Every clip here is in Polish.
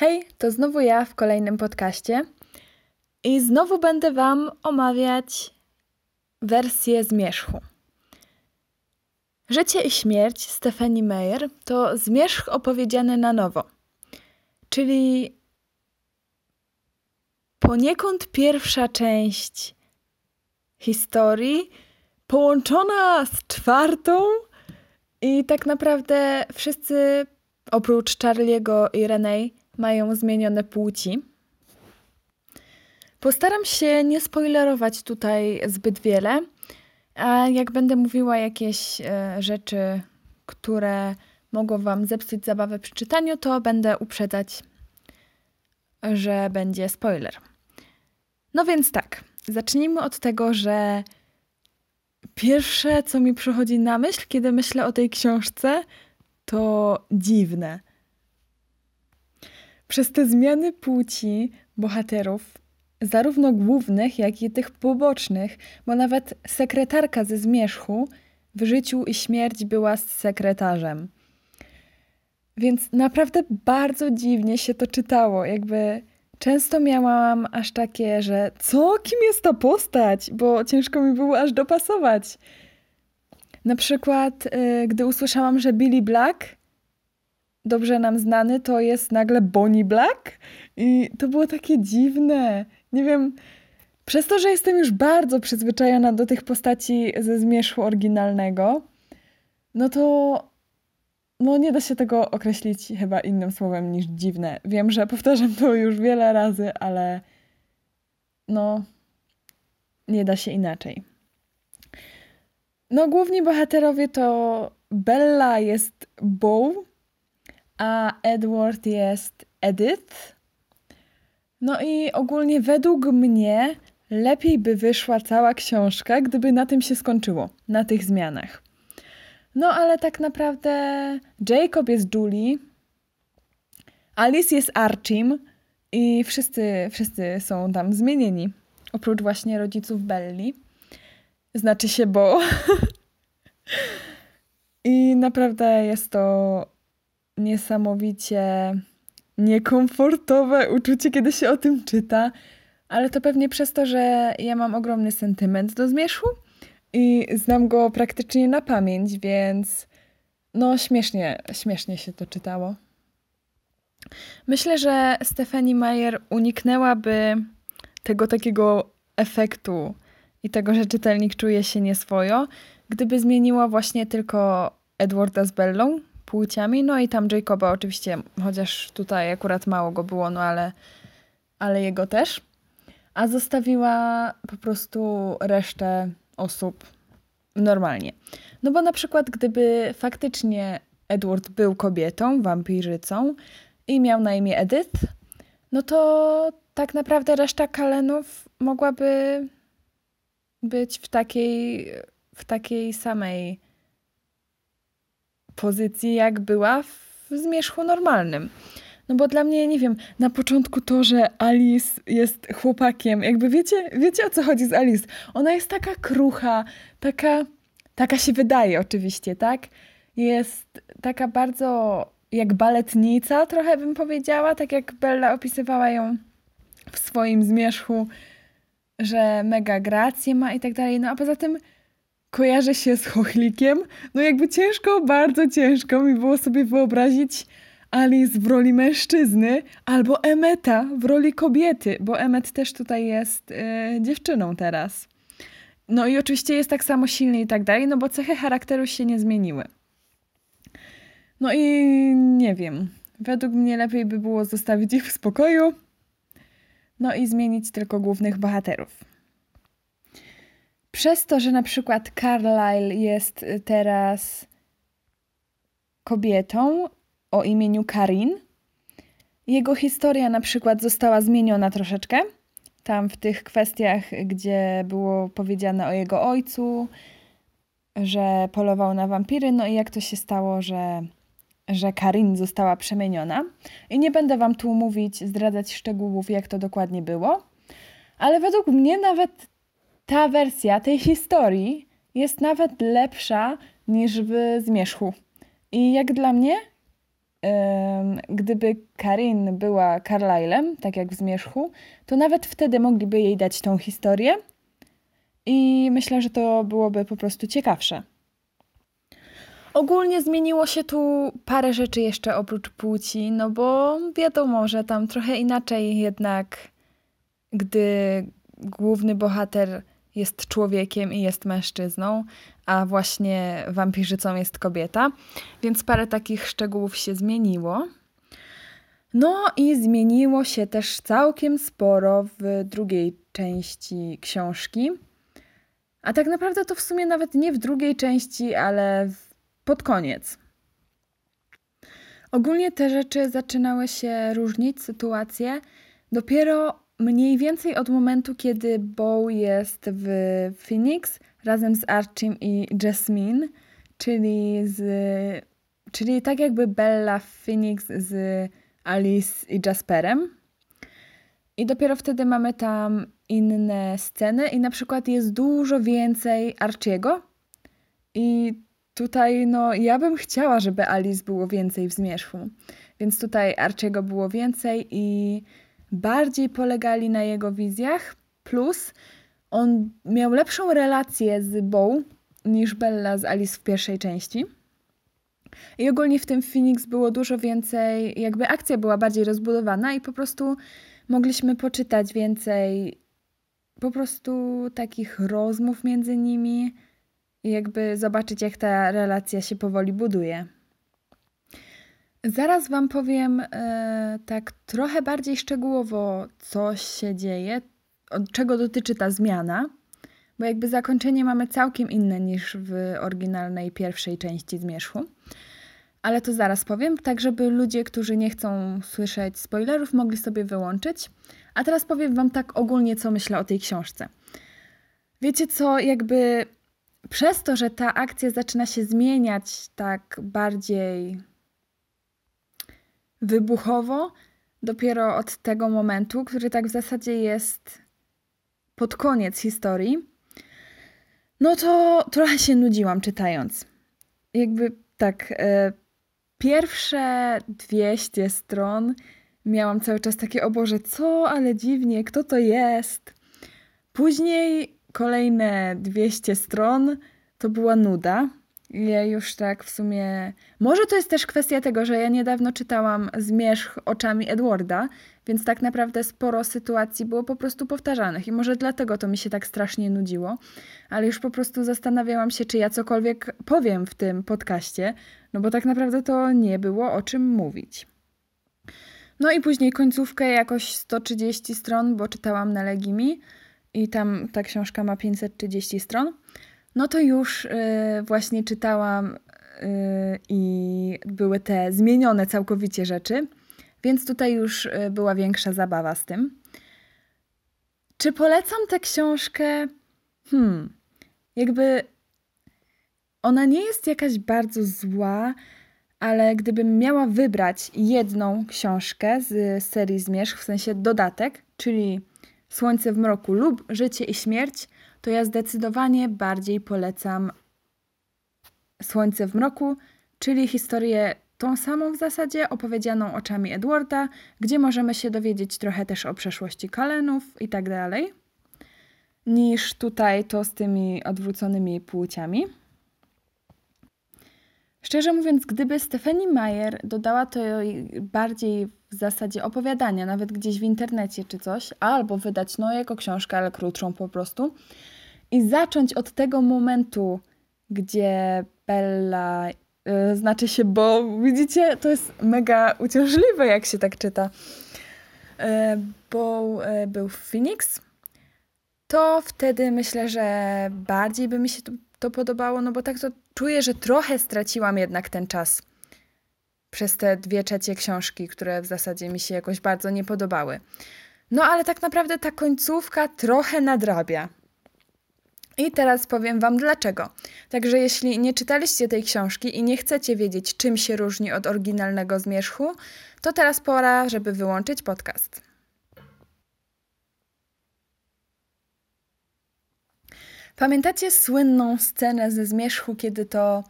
Hej, to znowu ja w kolejnym podcaście i znowu będę Wam omawiać wersję zmierzchu. Życie i śmierć Stephanie Meyer to zmierzch opowiedziany na nowo, czyli poniekąd pierwsza część historii połączona z czwartą i tak naprawdę wszyscy oprócz Charlie'ego i Renee mają zmienione płci. Postaram się nie spoilerować tutaj zbyt wiele, a jak będę mówiła jakieś e, rzeczy, które mogą Wam zepsuć zabawę przy czytaniu, to będę uprzedzać, że będzie spoiler. No więc tak, zacznijmy od tego, że pierwsze, co mi przychodzi na myśl, kiedy myślę o tej książce, to dziwne. Przez te zmiany płci bohaterów, zarówno głównych, jak i tych pobocznych, bo nawet sekretarka ze zmierzchu w życiu i śmierć była z sekretarzem. Więc naprawdę bardzo dziwnie się to czytało, jakby często miałam aż takie, że co, kim jest ta postać, bo ciężko mi było aż dopasować. Na przykład, y, gdy usłyszałam, że Billy Black dobrze nam znany to jest nagle Bonnie Black. I to było takie dziwne. Nie wiem, przez to, że jestem już bardzo przyzwyczajona do tych postaci ze zmierzchu oryginalnego, no to no nie da się tego określić chyba innym słowem niż dziwne. Wiem, że powtarzam to już wiele razy, ale no nie da się inaczej. No główni bohaterowie to Bella jest Bow, a Edward jest Edith. No i ogólnie według mnie lepiej by wyszła cała książka, gdyby na tym się skończyło, na tych zmianach. No ale tak naprawdę Jacob jest Julie, Alice jest Archim i wszyscy, wszyscy są tam zmienieni. Oprócz właśnie rodziców Belli. Znaczy się, bo. I naprawdę jest to niesamowicie niekomfortowe uczucie, kiedy się o tym czyta, ale to pewnie przez to, że ja mam ogromny sentyment do zmierzchu i znam go praktycznie na pamięć, więc no śmiesznie, śmiesznie się to czytało. Myślę, że Stephanie Meyer uniknęłaby tego takiego efektu i tego, że czytelnik czuje się nieswojo, gdyby zmieniła właśnie tylko Edwarda z Bellą, płciami. No i tam Jacoba oczywiście, chociaż tutaj akurat mało go było, no ale, ale jego też. A zostawiła po prostu resztę osób normalnie. No bo na przykład gdyby faktycznie Edward był kobietą, wampirzycą i miał na imię Edith, no to tak naprawdę reszta Kalenów mogłaby być w takiej, w takiej samej pozycji, jak była w zmierzchu normalnym. No bo dla mnie, nie wiem, na początku to, że Alice jest chłopakiem, jakby wiecie, wiecie o co chodzi z Alice? Ona jest taka krucha, taka, taka się wydaje oczywiście, tak? Jest taka bardzo jak baletnica, trochę bym powiedziała, tak jak Bella opisywała ją w swoim zmierzchu, że mega grację ma i tak dalej. No a poza tym kojarzy się z chochlikiem. No jakby ciężko, bardzo ciężko mi było sobie wyobrazić Alice w roli mężczyzny albo Emeta w roli kobiety, bo Emmet też tutaj jest yy, dziewczyną teraz. No i oczywiście jest tak samo silny i tak dalej, no bo cechy charakteru się nie zmieniły. No i nie wiem. Według mnie lepiej by było zostawić ich w spokoju. No i zmienić tylko głównych bohaterów. Przez to, że na przykład Carlyle jest teraz kobietą o imieniu Karin, jego historia na przykład została zmieniona troszeczkę. Tam w tych kwestiach, gdzie było powiedziane o jego ojcu, że polował na wampiry, no i jak to się stało, że, że Karin została przemieniona. I nie będę wam tu mówić, zdradzać szczegółów, jak to dokładnie było, ale według mnie nawet ta wersja tej historii jest nawet lepsza niż w Zmierzchu. I jak dla mnie, gdyby Karin była Carlylem, tak jak w Zmierzchu, to nawet wtedy mogliby jej dać tą historię i myślę, że to byłoby po prostu ciekawsze. Ogólnie zmieniło się tu parę rzeczy jeszcze oprócz płci, no bo wiadomo, że tam trochę inaczej jednak, gdy główny bohater jest człowiekiem i jest mężczyzną, a właśnie wampirzycą jest kobieta, więc parę takich szczegółów się zmieniło. No i zmieniło się też całkiem sporo w drugiej części książki. A tak naprawdę to w sumie nawet nie w drugiej części, ale pod koniec. Ogólnie te rzeczy zaczynały się różnić, sytuacje, dopiero mniej więcej od momentu, kiedy Bo jest w Phoenix razem z Archim i Jasmine, czyli z, czyli tak jakby Bella w Phoenix z Alice i Jasperem. I dopiero wtedy mamy tam inne sceny i na przykład jest dużo więcej Archiego i tutaj no ja bym chciała, żeby Alice było więcej w Zmierzchu. Więc tutaj Archiego było więcej i bardziej polegali na jego wizjach, plus on miał lepszą relację z Bo niż Bella z Alice w pierwszej części. I ogólnie w tym Phoenix było dużo więcej, jakby akcja była bardziej rozbudowana i po prostu mogliśmy poczytać więcej po prostu takich rozmów między nimi i jakby zobaczyć, jak ta relacja się powoli buduje. Zaraz Wam powiem e, tak trochę bardziej szczegółowo, co się dzieje, od czego dotyczy ta zmiana, bo jakby zakończenie mamy całkiem inne niż w oryginalnej pierwszej części Zmierzchu. Ale to zaraz powiem, tak żeby ludzie, którzy nie chcą słyszeć spoilerów, mogli sobie wyłączyć. A teraz powiem Wam tak ogólnie, co myślę o tej książce. Wiecie co, jakby przez to, że ta akcja zaczyna się zmieniać tak bardziej wybuchowo, dopiero od tego momentu, który tak w zasadzie jest pod koniec historii, no to trochę się nudziłam czytając. Jakby tak, e, pierwsze 200 stron miałam cały czas takie, o Boże, co, ale dziwnie, kto to jest? Później kolejne 200 stron to była nuda. Ja już tak w sumie. Może to jest też kwestia tego, że ja niedawno czytałam Zmierzch oczami Edwarda, więc tak naprawdę sporo sytuacji było po prostu powtarzanych i może dlatego to mi się tak strasznie nudziło, ale już po prostu zastanawiałam się, czy ja cokolwiek powiem w tym podcaście, no bo tak naprawdę to nie było o czym mówić. No i później końcówkę jakoś 130 stron, bo czytałam na Legimi i tam ta książka ma 530 stron. No to już y, właśnie czytałam y, i były te zmienione całkowicie rzeczy, więc tutaj już y, była większa zabawa z tym. Czy polecam tę książkę? Hmm, jakby ona nie jest jakaś bardzo zła, ale gdybym miała wybrać jedną książkę z serii Zmierzch, w sensie dodatek, czyli Słońce w mroku lub Życie i śmierć, to ja zdecydowanie bardziej polecam Słońce w mroku, czyli historię tą samą w zasadzie, opowiedzianą oczami Edwarda, gdzie możemy się dowiedzieć trochę też o przeszłości Kalenów i tak dalej, niż tutaj to z tymi odwróconymi płciami. Szczerze mówiąc, gdyby Stephanie Meyer dodała to bardziej w zasadzie opowiadania, nawet gdzieś w internecie czy coś, albo wydać no jako książkę, ale krótszą po prostu, i zacząć od tego momentu, gdzie Bella, yy, znaczy się, bo widzicie, to jest mega uciążliwe, jak się tak czyta. Yy, bo yy, był w Phoenix, to wtedy myślę, że bardziej by mi się to, to podobało, no bo tak to czuję, że trochę straciłam jednak ten czas przez te dwie trzecie książki, które w zasadzie mi się jakoś bardzo nie podobały. No ale tak naprawdę ta końcówka trochę nadrabia. I teraz powiem Wam dlaczego. Także jeśli nie czytaliście tej książki i nie chcecie wiedzieć, czym się różni od oryginalnego zmierzchu, to teraz pora, żeby wyłączyć podcast. Pamiętacie słynną scenę ze zmierzchu, kiedy to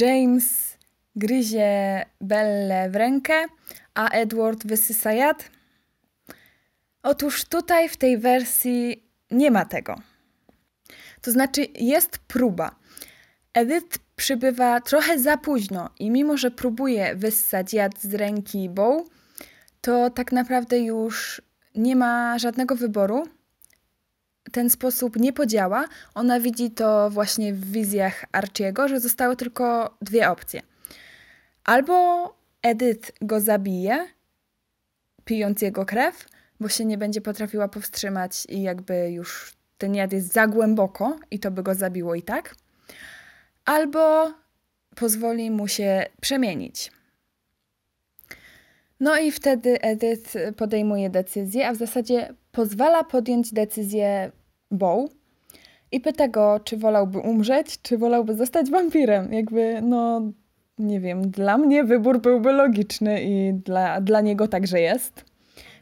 James gryzie Belle w rękę, a Edward wysysa jad? Otóż tutaj w tej wersji nie ma tego. To znaczy jest próba. Edith przybywa trochę za późno i mimo, że próbuje wyssać jad z ręki Bow, to tak naprawdę już nie ma żadnego wyboru. Ten sposób nie podziała. Ona widzi to właśnie w wizjach Archiego, że zostały tylko dwie opcje. Albo Edith go zabije, pijąc jego krew, bo się nie będzie potrafiła powstrzymać i jakby już ten jad jest za głęboko i to by go zabiło i tak. Albo pozwoli mu się przemienić. No i wtedy Edith podejmuje decyzję, a w zasadzie pozwala podjąć decyzję Bow i pyta go, czy wolałby umrzeć, czy wolałby zostać wampirem. Jakby, no, nie wiem, dla mnie wybór byłby logiczny i dla, dla niego także jest.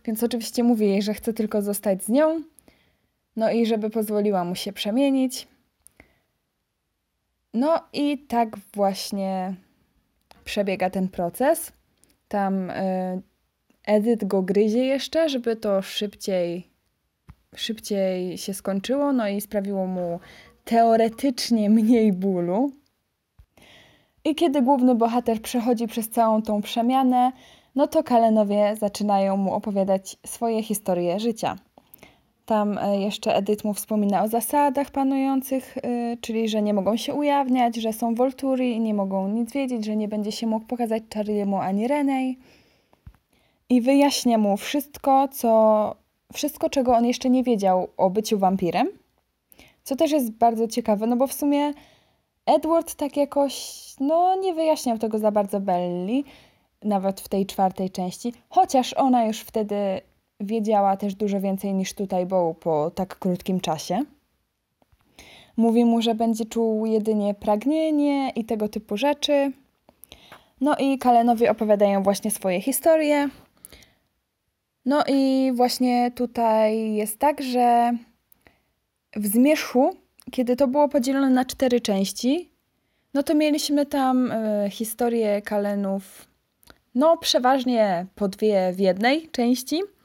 Więc oczywiście mówi jej, że chce tylko zostać z nią, no i żeby pozwoliła mu się przemienić. No i tak właśnie przebiega ten proces. Tam y, Edyt go gryzie jeszcze, żeby to szybciej, szybciej się skończyło, no i sprawiło mu teoretycznie mniej bólu. I kiedy główny bohater przechodzi przez całą tą przemianę, no to Kalenowie zaczynają mu opowiadać swoje historie życia. Tam e, jeszcze Edyt mu wspomina o zasadach panujących, yy, czyli że nie mogą się ujawniać, że są Volturi i nie mogą nic wiedzieć, że nie będzie się mógł pokazać Charliemu ani Renej. I wyjaśnia mu wszystko, co, wszystko, czego on jeszcze nie wiedział o byciu wampirem. Co też jest bardzo ciekawe, no bo w sumie Edward tak jakoś, no nie wyjaśniał tego za bardzo Belli, nawet w tej czwartej części, chociaż ona już wtedy wiedziała też dużo więcej niż tutaj Bow po tak krótkim czasie. Mówi mu, że będzie czuł jedynie pragnienie i tego typu rzeczy. No i Kalenowie opowiadają właśnie swoje historie. No i właśnie tutaj jest tak, że w Zmierzchu, kiedy to było podzielone na cztery części, no to mieliśmy tam y, historię Kalenów, no przeważnie po dwie w jednej części –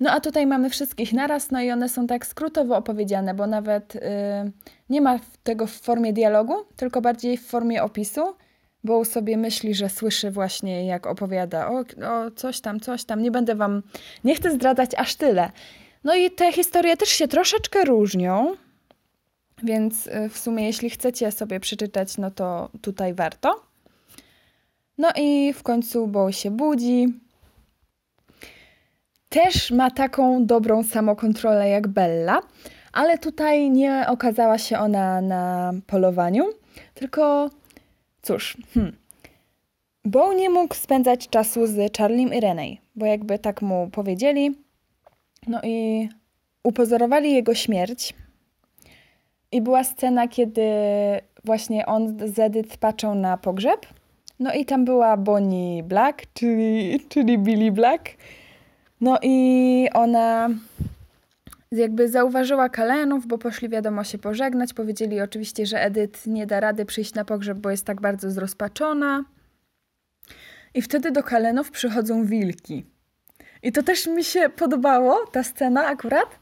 no a tutaj mamy wszystkich naraz, no i one są tak skrótowo opowiedziane, bo nawet yy, nie ma tego w formie dialogu, tylko bardziej w formie opisu, bo sobie myśli, że słyszy właśnie jak opowiada o, o coś tam, coś tam. Nie będę wam, nie chcę zdradzać aż tyle. No i te historie też się troszeczkę różnią, więc y, w sumie jeśli chcecie sobie przeczytać, no to tutaj warto. No i w końcu Bo się budzi, też ma taką dobrą samokontrolę jak Bella, ale tutaj nie okazała się ona na polowaniu, tylko cóż, hmm. Bo nie mógł spędzać czasu z Charliem i Renej, bo jakby tak mu powiedzieli, no i upozorowali jego śmierć. I była scena, kiedy właśnie on z Edith patrzą na pogrzeb. No i tam była Bonnie Black, czyli, czyli Billy Black. No i ona jakby zauważyła Kalenów, bo poszli wiadomo się pożegnać. Powiedzieli oczywiście, że Edyt nie da rady przyjść na pogrzeb, bo jest tak bardzo zrozpaczona. I wtedy do Kalenów przychodzą wilki. I to też mi się podobało, ta scena akurat,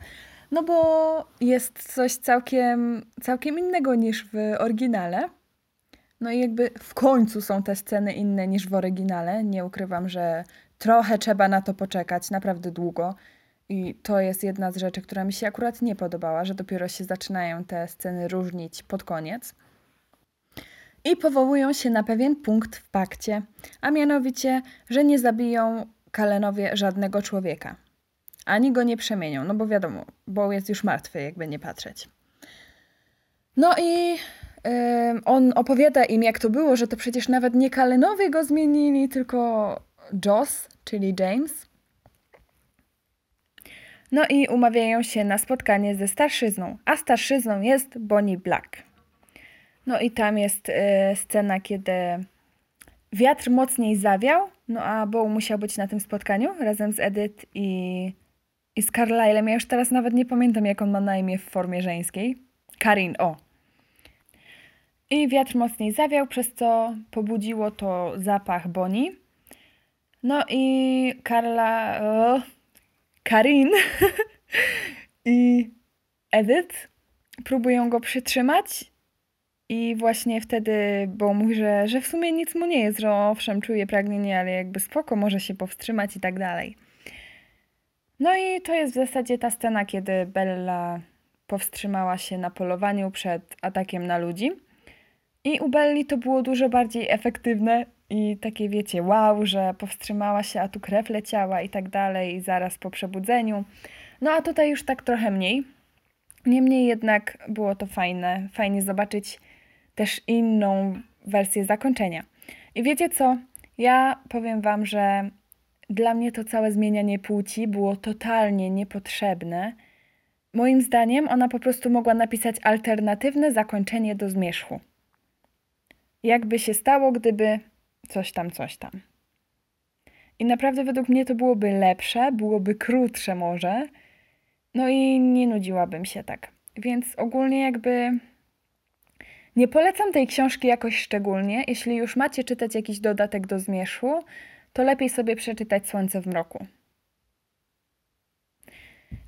no bo jest coś całkiem, całkiem innego niż w oryginale. No i jakby w końcu są te sceny inne niż w oryginale. Nie ukrywam, że trochę trzeba na to poczekać, naprawdę długo. I to jest jedna z rzeczy, która mi się akurat nie podobała, że dopiero się zaczynają te sceny różnić pod koniec. I powołują się na pewien punkt w pakcie, a mianowicie, że nie zabiją Kalenowie żadnego człowieka. Ani go nie przemienią, no bo wiadomo, bo jest już martwy, jakby nie patrzeć. No i yy, on opowiada im, jak to było, że to przecież nawet nie Kalenowie go zmienili, tylko Joss, czyli James. No i umawiają się na spotkanie ze starszyzną, a starszyzną jest Bonnie Black. No i tam jest y, scena, kiedy wiatr mocniej zawiał, no a Bo musiał być na tym spotkaniu razem z Edith i, i z Carlylem. Ja już teraz nawet nie pamiętam, jak on ma na imię w formie żeńskiej. Karin, o. I wiatr mocniej zawiał, przez co pobudziło to zapach Boni. No i Karla, Karin i Edith próbują go przytrzymać i właśnie wtedy, bo mówi, że, że w sumie nic mu nie jest, że owszem czuje pragnienie, ale jakby spoko, może się powstrzymać i tak dalej. No i to jest w zasadzie ta scena, kiedy Bella powstrzymała się na polowaniu przed atakiem na ludzi. I u Belli to było dużo bardziej efektywne i takie wiecie, wow, że powstrzymała się, a tu krew leciała i tak dalej, zaraz po przebudzeniu. No a tutaj już tak trochę mniej. Niemniej jednak było to fajne, fajnie zobaczyć też inną wersję zakończenia. I wiecie co? Ja powiem Wam, że dla mnie to całe zmienianie płci było totalnie niepotrzebne. Moim zdaniem ona po prostu mogła napisać alternatywne zakończenie do zmierzchu. Jakby się stało, gdyby coś tam, coś tam. I naprawdę według mnie to byłoby lepsze, byłoby krótsze może. No i nie nudziłabym się tak. Więc ogólnie jakby nie polecam tej książki jakoś szczególnie. Jeśli już macie czytać jakiś dodatek do zmierzchu, to lepiej sobie przeczytać Słońce w mroku.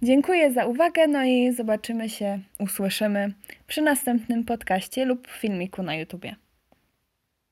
Dziękuję za uwagę, no i zobaczymy się, usłyszymy przy następnym podcaście lub filmiku na YouTubie.